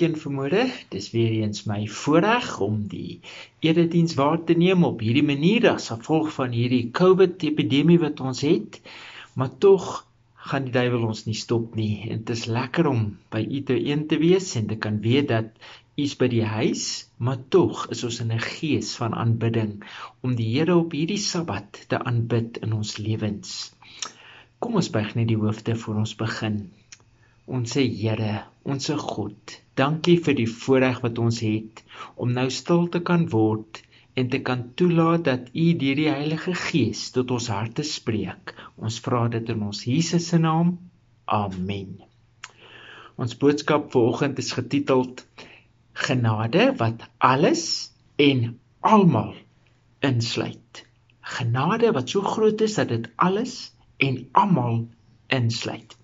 Elkeen vermoere. Dis weer eens my voorreg om die erediens waar te neem op hierdie manier as gevolg van hierdie COVID epidemie wat ons het. Maar tog gaan die duiwel ons nie stop nie. En dit is lekker om by u te een te wees en te kan weet dat u is by die huis, maar tog is ons in 'n gees van aanbidding om die Here op hierdie Sabbat te aanbid in ons lewens. Kom ons buig net die hoofde voor ons begin. Ons sê Here, ons se God, dankie vir die voorreg wat ons het om nou stil te kan word en te kan toelaat dat U deur die Heilige Gees tot ons harte spreek. Ons vra dit in ons Jesus se naam. Amen. Ons boodskap vanoggend is getiteld Genade wat alles en almal insluit. Genade wat so groot is dat dit alles en almal insluit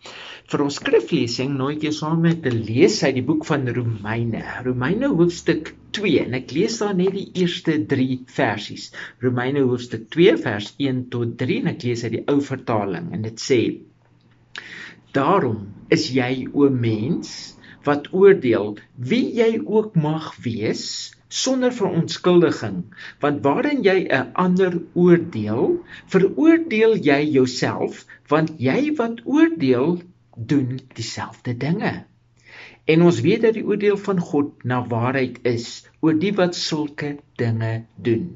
vir ons skriflesing nooi ek jou saam met te lees uit die boek van Romeine. Romeine hoofstuk 2 en ek lees daar net die eerste 3 versies. Romeine hoofstuk 2 vers 1 tot 3 en ek lees uit die ou vertaling en dit sê: Daarom is jy o mens wat oordeel wie jy ook mag wees sonder verontskuldiging want waarin jy 'n ander oordeel veroordeel jy jouself want jy wat oordeel doen dieselfde dinge. En ons weet dat die oordeel van God na waarheid is oor die wat sulke dinge doen.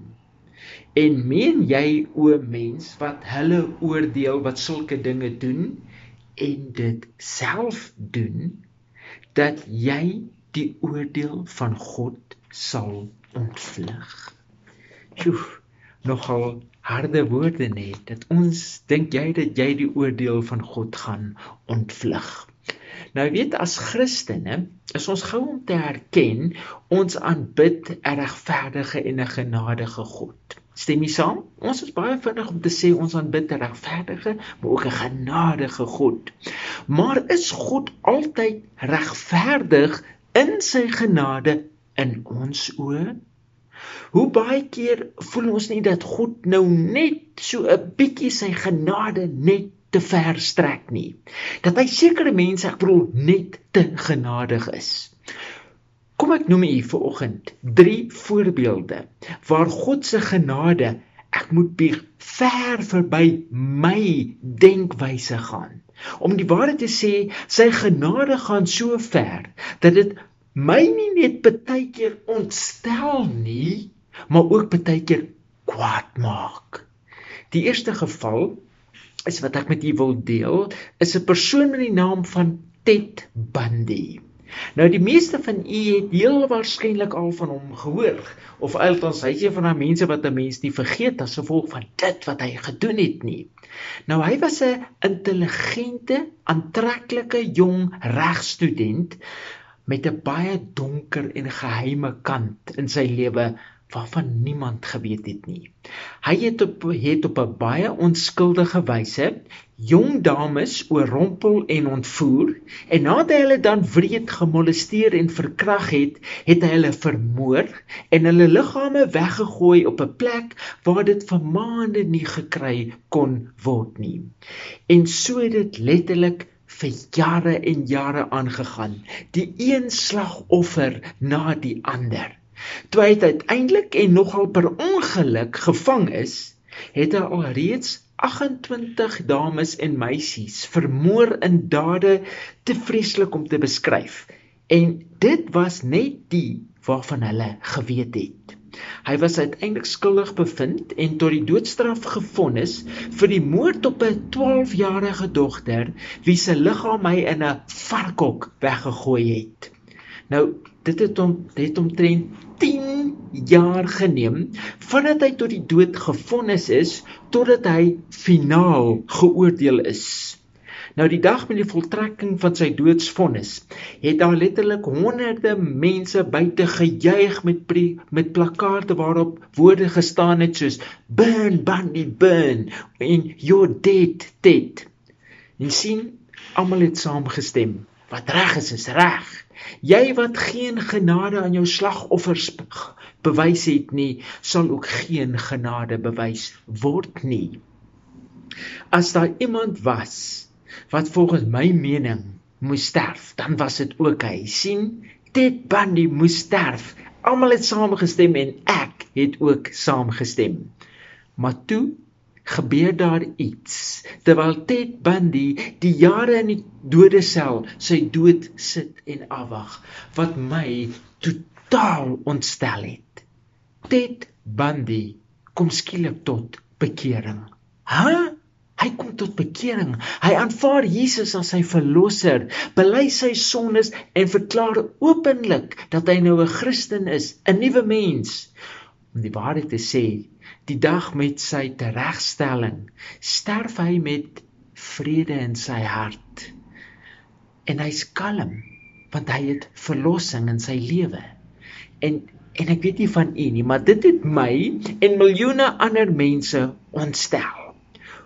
En meen jy o mens wat hulle oordeel wat sulke dinge doen en dit self doen dat jy die oordeel van God sal ontvlug. Sjoe, nogal harde woorde net dat ons dink jy dat jy die oordeel van God gaan ontvlug. Nou weet as Christene is ons gou om te erken ons aanbid 'n regverdige en 'n genadige God. Stem jy saam? Ons is baie vinnig om te sê ons aanbid 'n regverdige, maar ook 'n genadige God. Maar is God altyd regverdig in sy genade in ons oë? Hoe baie keer voel ons nie dat God nou net so 'n bietjie sy genade net te ver strek nie. Dat hy sekere mense ek bedoel net te genadig is. Kom ek noem u vir oggend 3 voorbeelde waar God se genade ek moet bieg ver verby my denkwyse gaan. Om die waarheid te sê, sy genade gaan so ver dat dit my nie net baie keer ontstel nie, maar ook baie keer kwaad maak. Die eerste geval is wat ek met u wil deel, is 'n persoon met die naam van Ted Bundy. Nou die meeste van u het heel waarskynlik al van hom gehoor of althans hy is een van daai mense wat 'n mens nie vergeet as gevolg van dit wat hy gedoen het nie. Nou hy was 'n intelligente, aantreklike jong regstudent met 'n baie donker en geheime kant in sy lewe waarvan niemand geweet het nie. Hy het op het op 'n baie onskuldige wyse jong dames oorrompel en ontvoer en nadat hy hulle dan wreed gemolesteer en verkrag het, het hy hulle vermoor en hulle liggame weggegooi op 'n plek waar dit vir maande nie gekry kon word nie. En so het dit letterlik vir jare en jare aangegaan, die een slagoffer na die ander. Toe hy uiteindelik en nogal per ongeluk gevang is, het hy alreeds 28 dames en meisies vermoor in dade te vreeslik om te beskryf. En dit was net die waarvan hulle geweet het. Hy was uiteindelik skuldig bevind en tot die doodstraf gevonnis vir die moord op 'n 12-jarige dogter wie se liggaam hy in 'n varkhok weggegooi het. Nou, dit het hom het omtrent 10 jaar geneem vandat hy tot die dood gevonnis is totdat hy finaal geoordeel is. Nou die dag met die voltrekking van sy doodsvonnis, het daar letterlik honderde mense buite gejuig met met plakate waarop woorde gestaan het soos burn bunny burn en you're dead dead. En sien, almal het saamgestem. Wat reg is, is reg. Jy wat geen genade aan jou slagoffers bewys het nie, sal ook geen genade bewys word nie. As daar iemand was wat volgens my mening moes sterf, dan was dit ook hy. sien, Ted Bundy moes sterf. Almal het saamgestem en ek het ook saamgestem. Maar toe gebeur daar iets. Terwyl Ted Bundy die jare in die dodesel sy dood sit en afwag, wat my totaal ontstel het. Ted Bundy kom skielik tot bekering. Hæ? Huh? Hy kom tot bekering. Hy aanvaar Jesus as sy verlosser, bely sy sondes en verklaar openlik dat hy nou 'n Christen is, 'n nuwe mens. Om die waarheid te sê, die dag met sy teregstelling, sterf hy met vrede in sy hart. En hy's kalm want hy het verlossing in sy lewe. En en ek weet nie van u nie, maar dit het my en miljoene ander mense ontstel.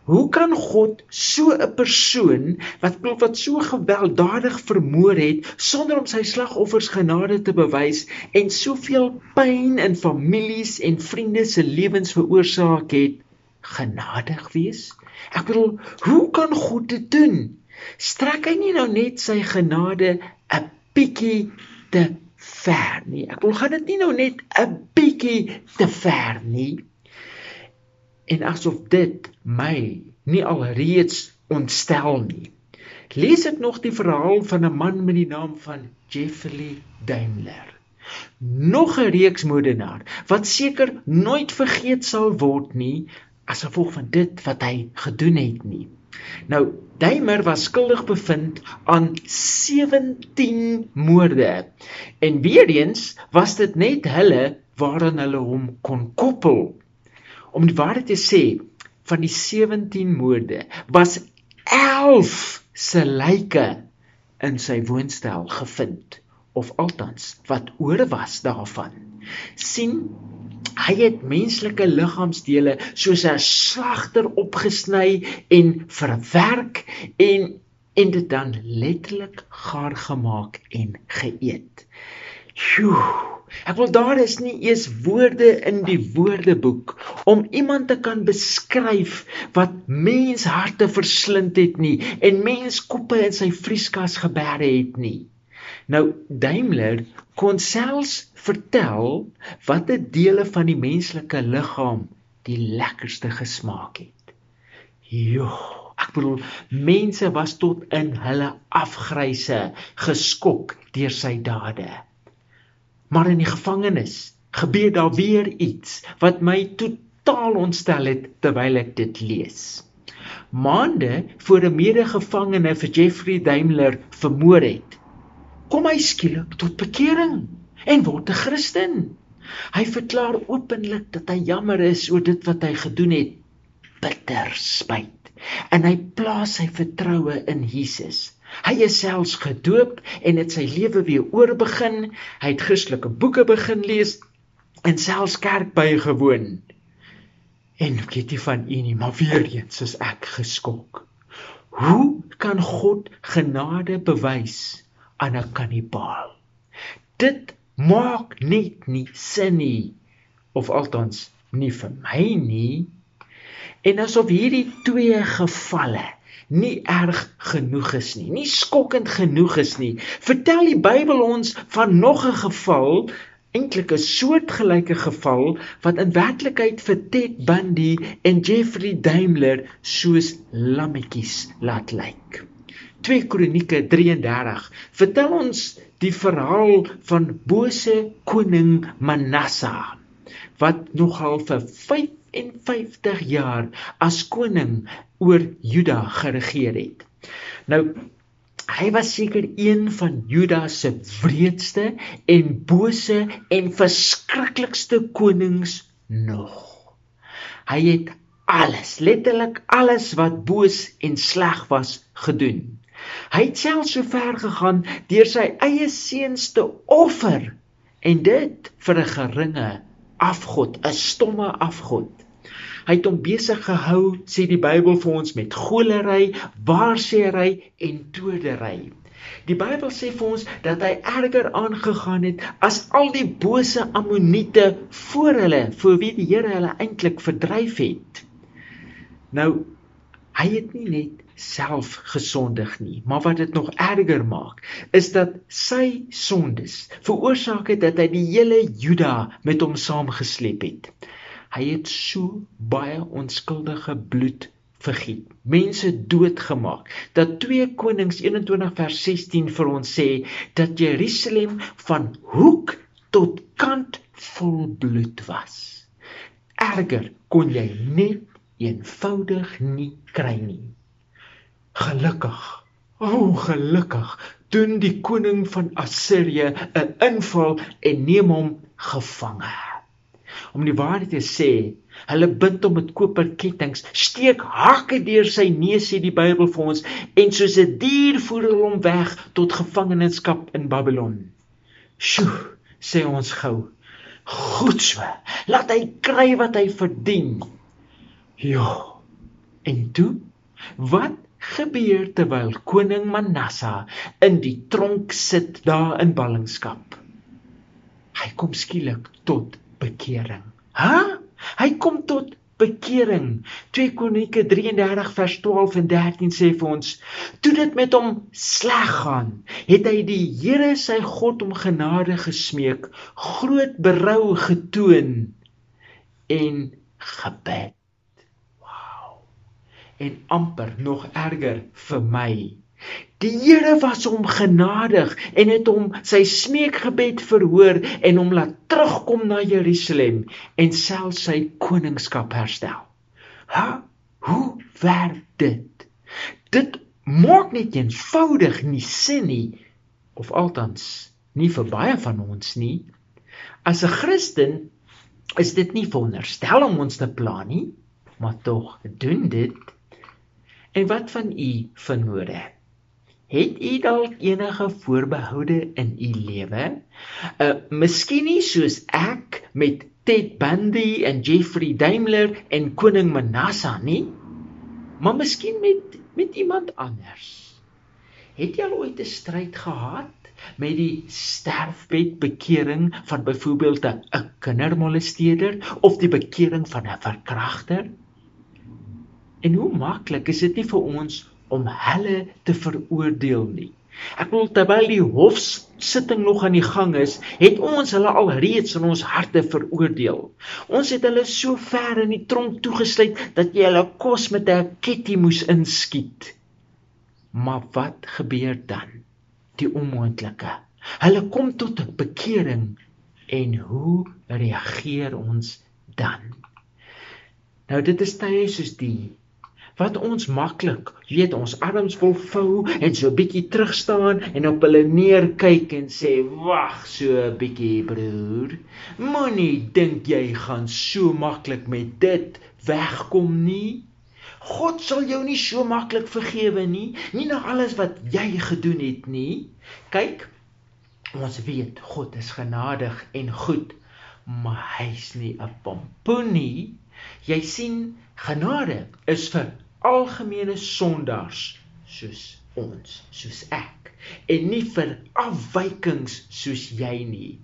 Hoe kan God so 'n persoon wat wat so gewelddadig vermoor het sonder om sy slagoffers genade te bewys en soveel pyn in families en vriende se lewens veroorsaak het, genadig wees? Ek bedoel, hoe kan God dit doen? Strek hy nie nou net sy genade 'n bietjie te ver nie? Ek bedoel, gaan dit nie nou net 'n bietjie te ver nie? En asof dit my nie alreeds ontstel nie. Lees ek nog die verhaal van 'n man met die naam van Jeffrey Daimler. Nog 'n reeks moordenaar wat seker nooit vergeet sal word nie as gevolg van dit wat hy gedoen het nie. Nou, Daimler was skuldig bevind aan 17 moorde. En weer eens was dit net hulle waaraan hulle hom kon koppel. Om die waarheid te sê, van die 17 moorde was 11 se lyke in sy woonstel gevind of althans wat oor was daarvan. sien hy het menslike liggaamsdele soos 'n slagter opgesny en verwerk en en dit dan letterlik gaar gemaak en geëet. Sjoe Ek wil daar is nie eers woorde in die woordeboek om iemand te kan beskryf wat mens harte verslind het nie en mens koppe in sy vrieskas geberre het nie. Nou Daimler kon selfs vertel watter dele van die menslike liggaam die lekkerste gesmaak het. Jo, ek bedoel mense was tot in hulle afgryse geskok deur sy dade. Maar in die gevangenis gebeur daar weer iets wat my totaal ontstel het terwyl ek dit lees. Maande voor 'n medegevangene vir Jeffrey Daimler vermoor het, kom hy skielik tot bekering en word 'n Christen. Hy verklaar openlik dat hy jammer is oor dit wat hy gedoen het, bitter spyt. En hy plaas sy vertroue in Jesus. Hy is selfs gedoop en het sy lewe weer oorbegin. Hy het Christelike boeke begin lees en selfs kerk bygewoon. En weet nie van u nie, maar weer eens is ek geskok. Hoe kan God genade bewys aan 'n kannibaal? Dit maak net nie sin nie of althans nie vir my nie. En asof hierdie twee gevalle nie erg genoeg is nie, nie skokkend genoeg is nie. Vertel die Bybel ons van nog 'n geval, eintlik 'n soortgelyke geval wat in werklikheid vir Ted Bundy en Jeffrey Daimler soos lammetjies laat lyk. 2 Kronieke 33 vertel ons die verhaal van bose koning Manasseh wat nogal vir 51 jaar as koning oor Juda geregeer het. Nou hy was seker een van Juda se wreedste en bose en verskriklikste konings nog. Hy het alles, letterlik alles wat boos en sleg was gedoen. Hy het self so ver gegaan deur sy eie seuns te offer en dit vir 'n geringe afgod, 'n stomme afgod. Hy het hom besig gehou, sê die Bybel vir ons met golery, waarsêery en todery. Die Bybel sê vir ons dat hy erger aangegaan het as al die bose ammoniete voor hulle, voor wie die Here hulle eintlik verdryf het. Nou hy het nie net self gesondig nie, maar wat dit nog erger maak, is dat sy sondes veroorsaak het dat hy die hele Juda met hom saamgesleep het. Hy het so baie onskuldige bloed vergiet, mense doodgemaak. Dat 2 Konings 21 vers 16 vir ons sê dat Jerusalem van hoek tot kant vol bloed was. Erger kon jy net eenvoudig nie kry nie. Gelukkig, o oh, gelukkig, doen die koning van Assirië 'n inval en neem hom gevange. Om die waarheid te sê, hulle bind hom met koperkettinge, steek hakke deur sy neus sê die Bybel vir ons en soos 'n dier voer hulle hom weg tot gevangenskap in Babylon. Sjoe, sê ons gou. Goed so. Laat hy kry wat hy verdien. Ja. En toe, wat gebeur terwyl koning Manassa in die tronk sit daar in ballingskap. Hy kom skielik tot bekering. Hæ? Hy kom tot bekering. 2 Kronieke 33 vers 12 en 13 sê vir ons: "Toe dit met hom sleg gaan, het hy die Here sy God om genade gesmeek, groot berou getoon en gebed." en amper nog erger vir my. Die Here was hom genadig en het hom sy smeekgebed verhoor en hom laat terugkom na Jerusalem en self sy koningskap herstel. Ha, hoe werk dit? Dit maak net eenvoudig nie sin nie of althans nie vir baie van ons nie. As 'n Christen is dit nie veronderstel om ons te pla nie, maar tog doen dit En wat van u vernoorde? Het u dalk enige voorbehoude in u lewe? Uh miskien nie soos ek met Ted Bundy en Jeffrey Daimler en koning Manasseh nie, maar miskien met met iemand anders. Het jy al ooit 'n stryd gehad met die sterfbed bekering van byvoorbeeld 'n kindermolesteerder of die bekering van 'n verkragter? En hoe maklik is dit nie vir ons om hulle te veroordeel nie. Ek wil terwyl die hofsitting nog aan die gang is, het ons hulle al reeds in ons harte veroordeel. Ons het hulle so ver in die tronk toegesluit dat jy hulle kos met 'n ketty moes inskiet. Maar wat gebeur dan? Die onmoontlike. Hulle kom tot bekering en hoe reageer ons dan? Nou dit is tye soos die wat ons maklik, jy weet, ons arms vol vou en so bietjie terug staan en op hulle neer kyk en sê, "Wag, so 'n bietjie, broer. Moenie dink jy gaan so maklik met dit wegkom nie." God sal jou nie so maklik vergewe nie, nie na alles wat jy gedoen het nie. Kyk, ons weet God is genadig en goed, maar hy's nie 'n pompoen nie. Jy sien, genade is vir algemene sondaars soos ons, soos ek en nie vir afwykings soos jy nie.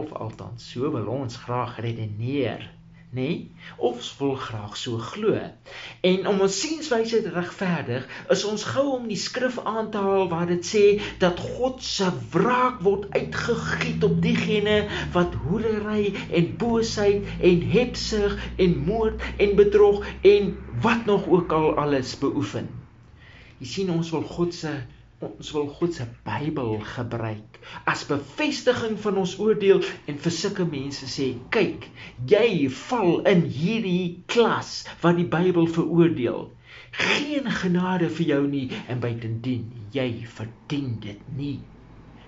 Of althans so wil ons graag redeneer nê nee? ons wil graag so glo en om ons sienswyse te regverdig is ons gou om die skrif aan te haal waar dit sê dat God se wraak word uitgegiet op diegene wat hoerery en boosheid en hebsug en moord en bedrog en wat nog ook al alles beoefen. Jy sien ons wil God se ons wil God se Bybel gebruik as bevestiging van ons oordeel en vir sulke mense sê kyk jy val in hierdie klas wat die Bybel veroordeel geen genade vir jou nie en buitendien jy verdien dit nie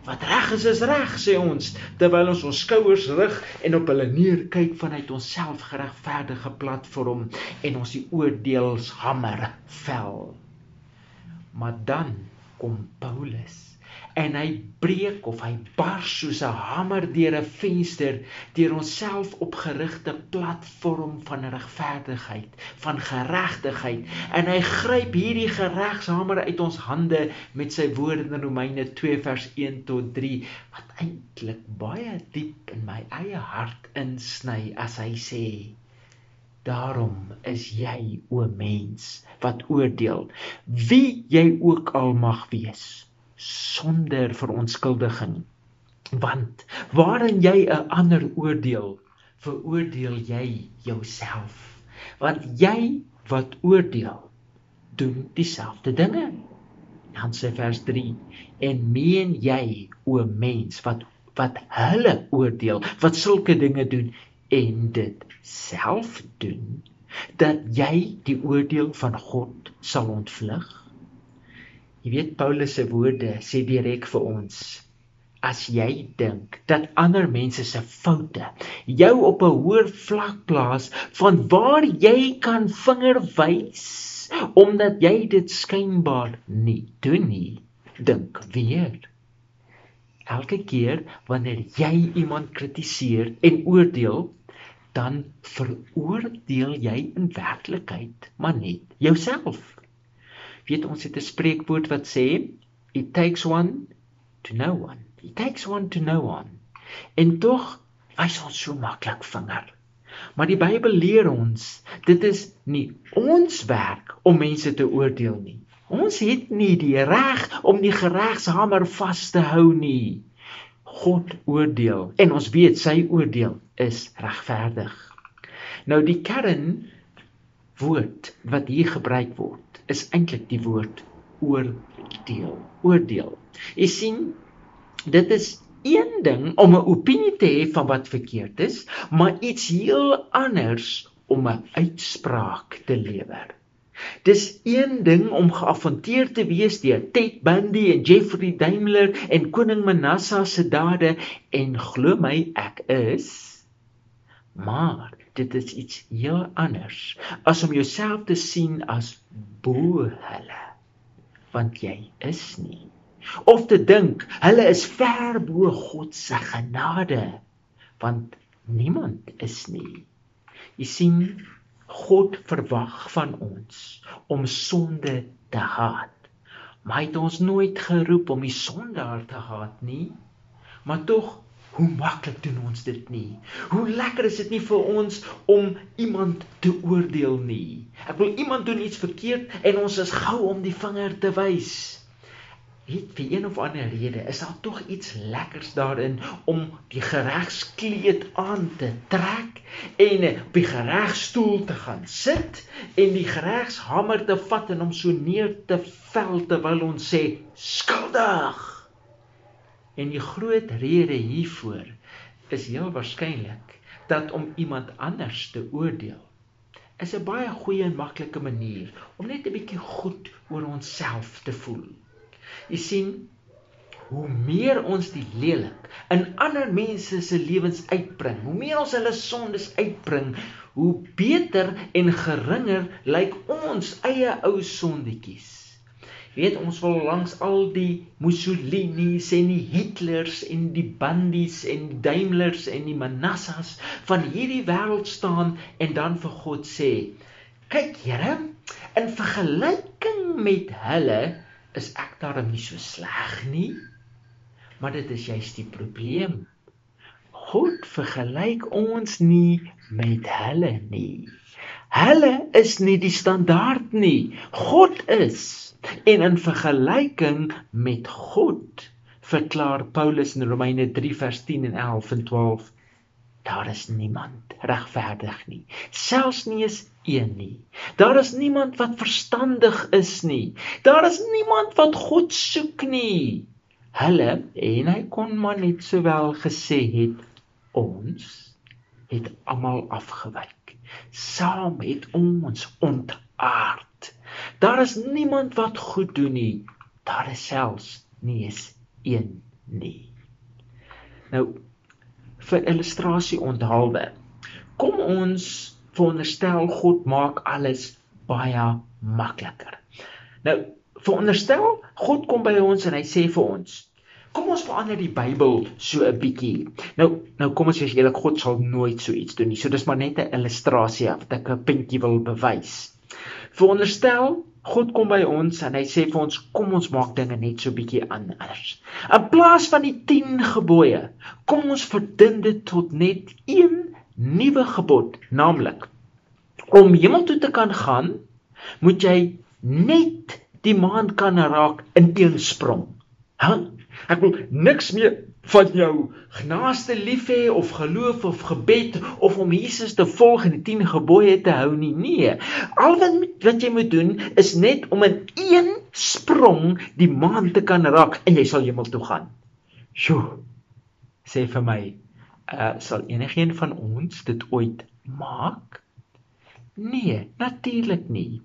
Wat reg is is reg sê ons terwyl ons ons skouers rig en op hulle neer kyk vanuit ons selfgeregverdige platform en ons die oordeelshamer vel. Maar dan kom Paulus. En hy breek of hy bars soos 'n hamer deur 'n venster deur onsself opgerigte platform van regverdigheid, van geregtigheid. En hy gryp hierdie geregshamer uit ons hande met sy woorde in Romeine 2 vers 1 tot 3 wat eintlik baie diep in my eie hart insny as hy sê Daarom is jy o mens wat oordeel. Wie jy ook al mag wees sonder verontskuldiging. Want waarin jy 'n ander oordeel veroordeel jy jouself. Want jy wat oordeel doen dieselfde dinge. Dan sê vers 3 en meen jy o mens wat wat hulle oordeel wat sulke dinge doen en dit self doen dat jy die oordeel van God sal ontvlug? Jy weet Paulus se woorde sê direk vir ons as jy dink dat ander mense se foute jou op 'n hoër vlak plaas van waar jy kan vinger wys omdat jy dit skynbaar nie doen nie dink weer. Elke keer wanneer jy iemand kritiseer en oordeel dan veroordeel jy in werklikheid maar net jouself weet ons het 'n spreekwoord wat sê it takes one to know one He takes one to know one. En tog wys ons so maklik vinger. Maar die Bybel leer ons, dit is nie ons werk om mense te oordeel nie. Ons het nie die reg om die geregshamer vas te hou nie. God oordeel en ons weet sy oordeel is regverdig. Nou die kern woord wat hier gebruik word is eintlik die woord oordeel. Oordeel. Jy sien dit is een ding om 'n opinie te hê van wat verkeerd is, maar iets heel anders om 'n uitspraak te lewer. Dis een ding om geaffonteer te wees deur Ted Bundy en Jeffrey Dahmer en koning Manasseh se dade en glo my ek is maar dit is iets heel anders. As om jouself te sien as bo hulle want jy is nie. Of te dink hulle is ver bo God se genade want niemand is nie. Jy sien God verwag van ons om sonde te haat. Maar hy het ons nooit geroep om die sondaar te haat nie. Maar tog hoe maklik doen ons dit nie? Hoe lekker is dit nie vir ons om iemand te oordeel nie? Ek wil iemand doen iets verkeerd en ons is gou om die vinger te wys. Het vir een of ander rede is daar tog iets lekkers daarin om die regskleed aan te trek en op die regstoel te gaan sit en die regshamer te vat en hom so neer te vel terwyl ons sê skuldig. En die groot rede hiervoor is heel waarskynlik dat om iemand anders te oordeel is 'n baie goeie en maklike manier om net 'n bietjie goed oor onsself te voel. Jy sien hoe meer ons die lelik in ander mense se lewens uitbring, hoe meer ons hulle sondes uitbring, hoe beter en geringer lyk ons eie ou sondetjies. Weet ons wil langs al die Mussolinis en die Hitlers en die Bundys en die Daimlers en die Manassas van hierdie wêreld staan en dan vir God sê: "Kyk Here, in vergelyking met hulle is ek daarom nie so sleg nie. Maar dit is juist die probleem. God vergelyk ons nie met hulle nie. Hulle is nie die standaard nie. God is. En in vergelyking met God verklaar Paulus in Romeine 3 vers 10 en 11 en 12 daar is niemand regverdig nie. Selfs nie eens een nie. Daar is niemand wat verstandig is nie. Daar is niemand wat God soek nie. Hulle en hy kon maar net sowel gesê het ons het almal afgewyk saam het ons ontaard daar is niemand wat goed doen nie daar is selfs nie eens een nie nou vir illustrasie onthaalwe. Kom ons veronderstel God maak alles baie makliker. Nou, veronderstel God kom by ons en hy sê vir ons: "Kom ons verander die Bybel so 'n bietjie." Nou, nou kom ons sê eerlik, God sal nooit so iets doen nie. So dis maar net 'n illustrasie wat ek 'n puntjie wil bewys. Veronderstel God kom by ons en hy sê vir ons kom ons maak dinge net so bietjie anders. In plaas van die 10 gebooie, kom ons verdun dit tot net een nuwe gebod, naamlik Om hemel toe te kan gaan, moet jy net die maan kan raak in een sprong. Ek wil niks meer van jou genaaste lief hê of geloof of gebed of om Jesus te volg en die 10 gebooie te hou nie. Nee. Al wat wat jy moet doen is net om in een sprong die maan te kan raak en jy sal hemel toe gaan. Sjoe. Sê vir my, uh sal enigiemand van ons dit ooit maak? Nee, natuurlik nie.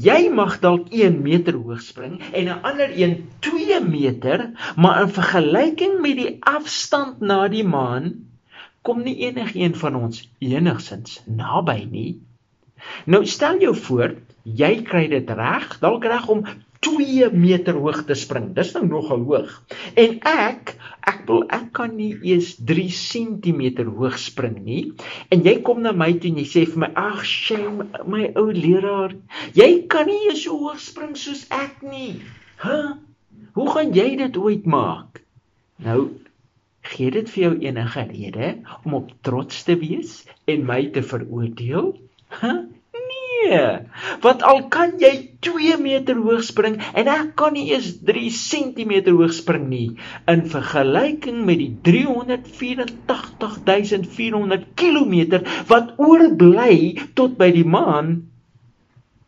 Jy mag dalk 1 meter hoog spring en 'n ander een 2 meter, maar in vergelyking met die afstand na die maan kom nie enigiemand van ons enigsins naby nie. Nou stel jou voor, jy kry dit reg, dalk reg om 2 meter hoog te spring. Dis nou nogal hoog. En ek, ek wil ek kan nie eers 3 cm hoog spring nie. En jy kom na my toe en jy sê vir my, "Ag, shame, my ou leraar, jy kan nie eers so hoog spring soos ek nie." H? Huh? Hoe gaan jy dit ooit maak? Nou gee dit vir jou enige rede om op trots te wees en my te veroordeel? H? Nee. Want al kan jy 2 meter hoog spring en ek kan nie eens 3 cm hoog spring nie in vergelyking met die 384400 km wat oorbly tot by die maan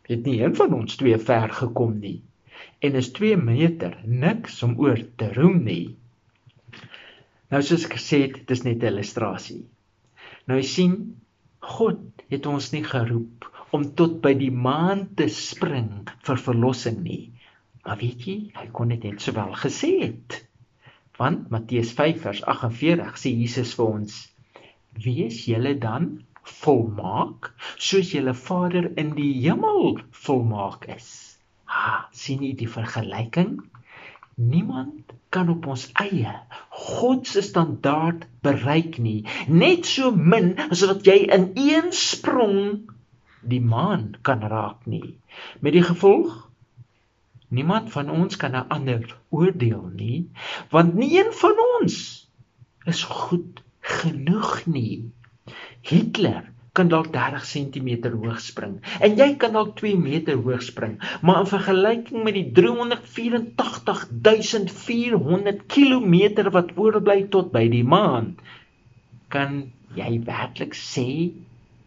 het nie een van ons twee ver gekom nie en is 2 meter niks om oor te roem nie nou soos ek gesê het dis net 'n illustrasie nou jy sien God het ons nie geroep om tot by die maan te spring vir verlossing nie. Maar weet jy, hy kon dit net sowel gesê het. Want Matteus 5 vers 48 sê Jesus vir ons: "Wees julle dan volmaak soos julle Vader in die hemel volmaak is." Ha, sien jy die vergelyking? Niemand kan op ons eie God se standaard bereik nie, net so min as wat jy in een sprong die maan kan raak nie. Met die gevolg niemand van ons kan 'n ander oordeel nie, want nie een van ons is goed genoeg nie. Hitler kan dalk 30 cm hoog spring en jy kan dalk 2 meter hoog spring, maar in vergelyking met die 388400 km wat oorbly tot by die maan, kan jy werklik sê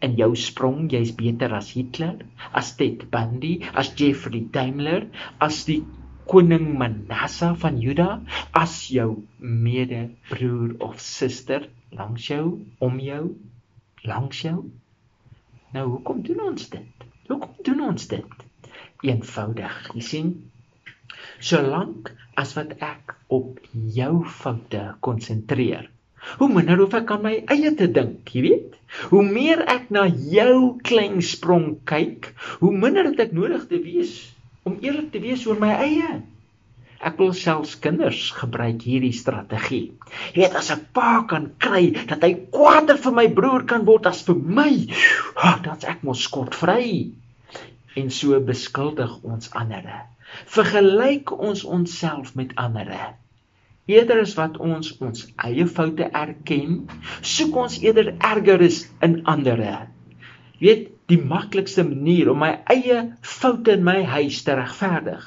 in jou sprong, jy's beter as Hitler, as Ted Bundy, as Jeffrey Dahmer, as die koning Manasseh van Juda, as jou medebroer of suster langs jou, om jou, langs jou. Nou hoekom doen ons dit? Hoekom doen ons dit? Eenvoudig, jy sien, solank as wat ek op jou foute konsentreer, hoe minder hoef ek aan my eie te dink, jy weet? Hoe meer ek na jou klein sprong kyk, hoe minder het ek nodig te wees om eerlik te wees oor my eie. Ek wil selfs kinders gebruik hierdie strategie. Jy weet as 'n pa kan kry dat hy kwaader vir my broer kan word as vir my, oh, dan's ek mos skotvry. En so beskuldig ons ander. Vergelyk ons onsself met ander. Eerder as wat ons ons eie foute erken, soek ons eerder ergeres in ander. Weet, die maklikste manier om my eie foute in my huis te regverdig,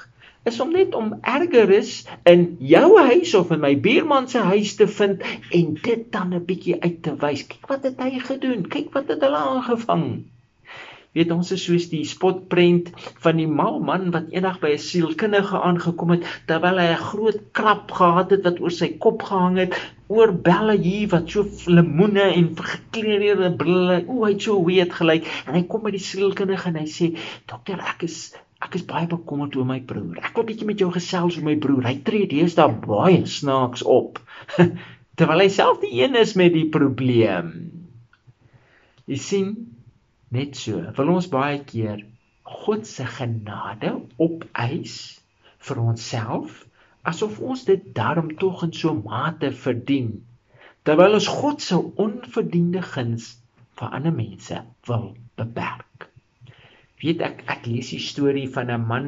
is om net om ergeres in jou huis of in my buurman se huis te vind en dit dan 'n bietjie uit te wys. Kyk wat het hy gedoen? Kyk wat het hulle aangevang? Weet ons is soos die spotprent van die mal man wat eendag by 'n sielkundige aangekom het terwyl hy 'n groot krap gehad het wat oor sy kop gehang het oor belle hier wat so lemoene en gekleurde brille o hy het so weird gelyk. En hy kom by die sielkundige en hy sê dokter ek is ek is baie bekommerd oor my broer. Ek wil bietjie met jou gesels oor my broer. Hy tree deesdae baie snaaks op. Terwyl hy self die een is met die probleem. Jy sien Net so wil ons baie keer God se genade opeis vir onsself asof ons dit daarom tog in so mate verdien terwyl ons God se onverdiende guns vir ander mense wil beperk. Weet ek ek lees die storie van 'n man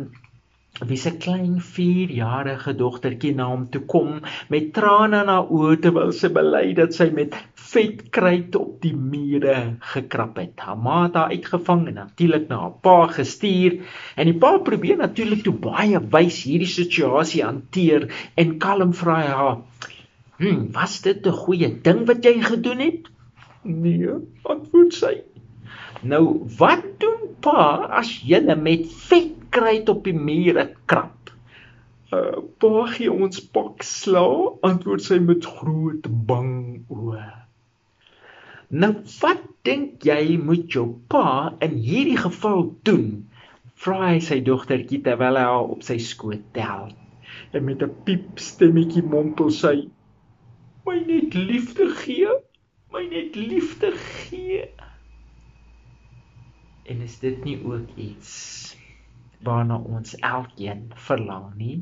wie se klein 4-jarige dogtertjie na hom toe kom met trane in haar oë terwyl sy bely dat sy met vetkruit op die mure gekrap het. Haar ma het haar uitgevang en natuurlik na haar pa gestuur en die pa probeer natuurlik toe baie wys hierdie situasie hanteer en kalm vra hy haar: "Hm, was dit 'n goeie ding wat jy gedoen het?" "Nee," antwoord sy. "Nou, wat doen pa as jy met vetkruit op die mure krap?" "Uh, pa gee ons pak sla," antwoord sy met groot bang oë. Nou wat dink jy moet jou pa in hierdie geval doen? Vra hy sy dogtertjie terwyl hy haar op sy skoot tel. En met 'n piep stemmetjie mompel sy: "My net liefde gee, my net liefde gee." En is dit nie ook iets waarna ons elkeen verlang nie?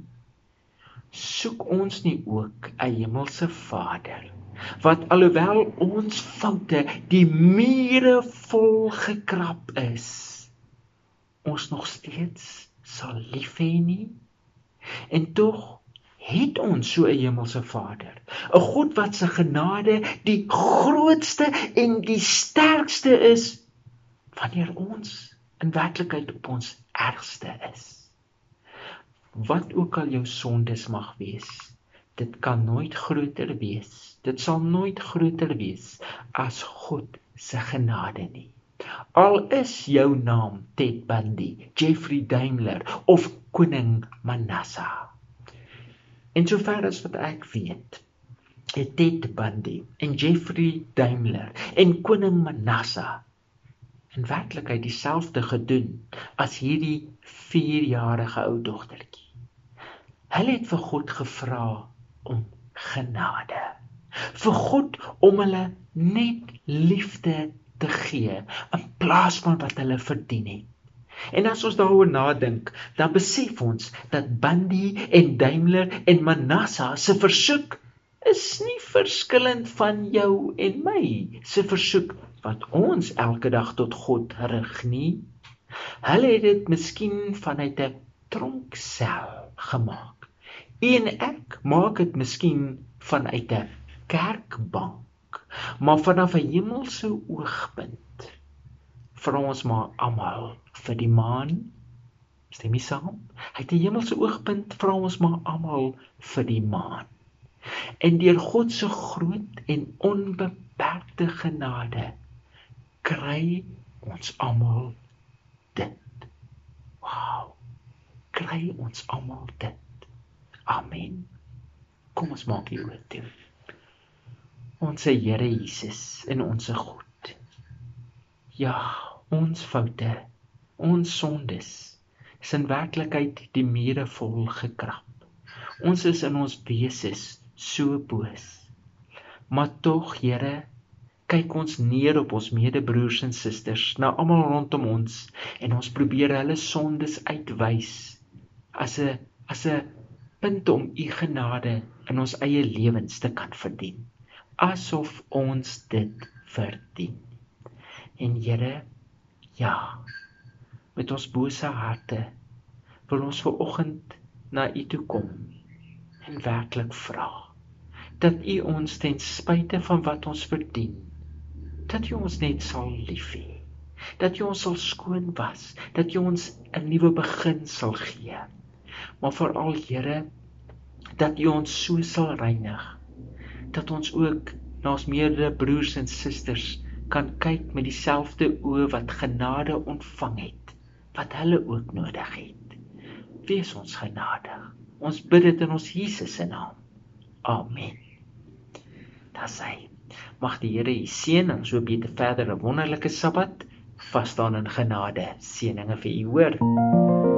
Soek ons nie ook 'n hemelse Vader wat alhoewel ons foute die mure vol gekrap is ons nog steeds sal lief hê nie en tog het ons so 'n hemelse Vader 'n God wat se genade die grootste en die sterkste is wanneer ons in werklikheid op ons ergste is wat ook al jou sondes mag wees dit kan nooit groter wees. Dit sal nooit groter wees as God se genade nie. Al is jou naam Ted Bundy, Jeffrey Daimler of koning Manasseh. En sover as wat ek weet, het Ted Bundy en Jeffrey Daimler en koning Manasseh in werklikheid dieselfde gedoen as hierdie 4-jarige ou dogtertjie. Hulle het vir God gevra om genade. Vir God om hulle net liefde te gee in plaas van wat hulle verdien het. En as ons daaroor nadink, dan besef ons dat Bundy en Daimler en Manasseh se versoek is nie verskillend van jou en my se versoek wat ons elke dag tot God rig nie. Hulle het dit miskien vanuit 'n tronksel gemaak. En ek maak dit miskien vanuit 'n kerkbank, maar vanaf 'n hemelse oogpunt. Vra ons maar almal vir die maan. Stem jy saam? Uit 'n hemelse oogpunt vra ons maar almal vir die maan. En deur God se groot en onbeperkte genade kry ons almal dit. Wow. Kry ons almal dit. Amen. Kom ons maak hier oor toe. Ons Here Jesus en ons God. Ja, ons foute, ons sondes is in werklikheid die mure vol gekrap. Ons is in ons wese so boos. Maar tog, Here, kyk ons neer op ons medebroers en susters, na almal rondom ons en ons probeer hulle sondes uitwys as 'n as 'n punt om u genade in ons eie lewens te kan verdien asof ons dit verdien. En Here ja met ons bose harte wil ons ver oggend na u toe kom en werklik vra dat u ons ten spyte van wat ons verdien dat u ons net sal lief hê dat u ons sal skoon was dat u ons 'n nuwe begin sal gee maar veral Here dat U ons so sal reinig dat ons ook na ons meerdere broers en susters kan kyk met dieselfde oë wat genade ontvang het wat hulle ook nodig het. Wees ons genadig. Ons bid dit in ons Jesus se naam. Amen. Das hy. Mag die Here u seën en so beter verder 'n wonderlike Sabbat vas staan in genade. Seëninge vir u hoor.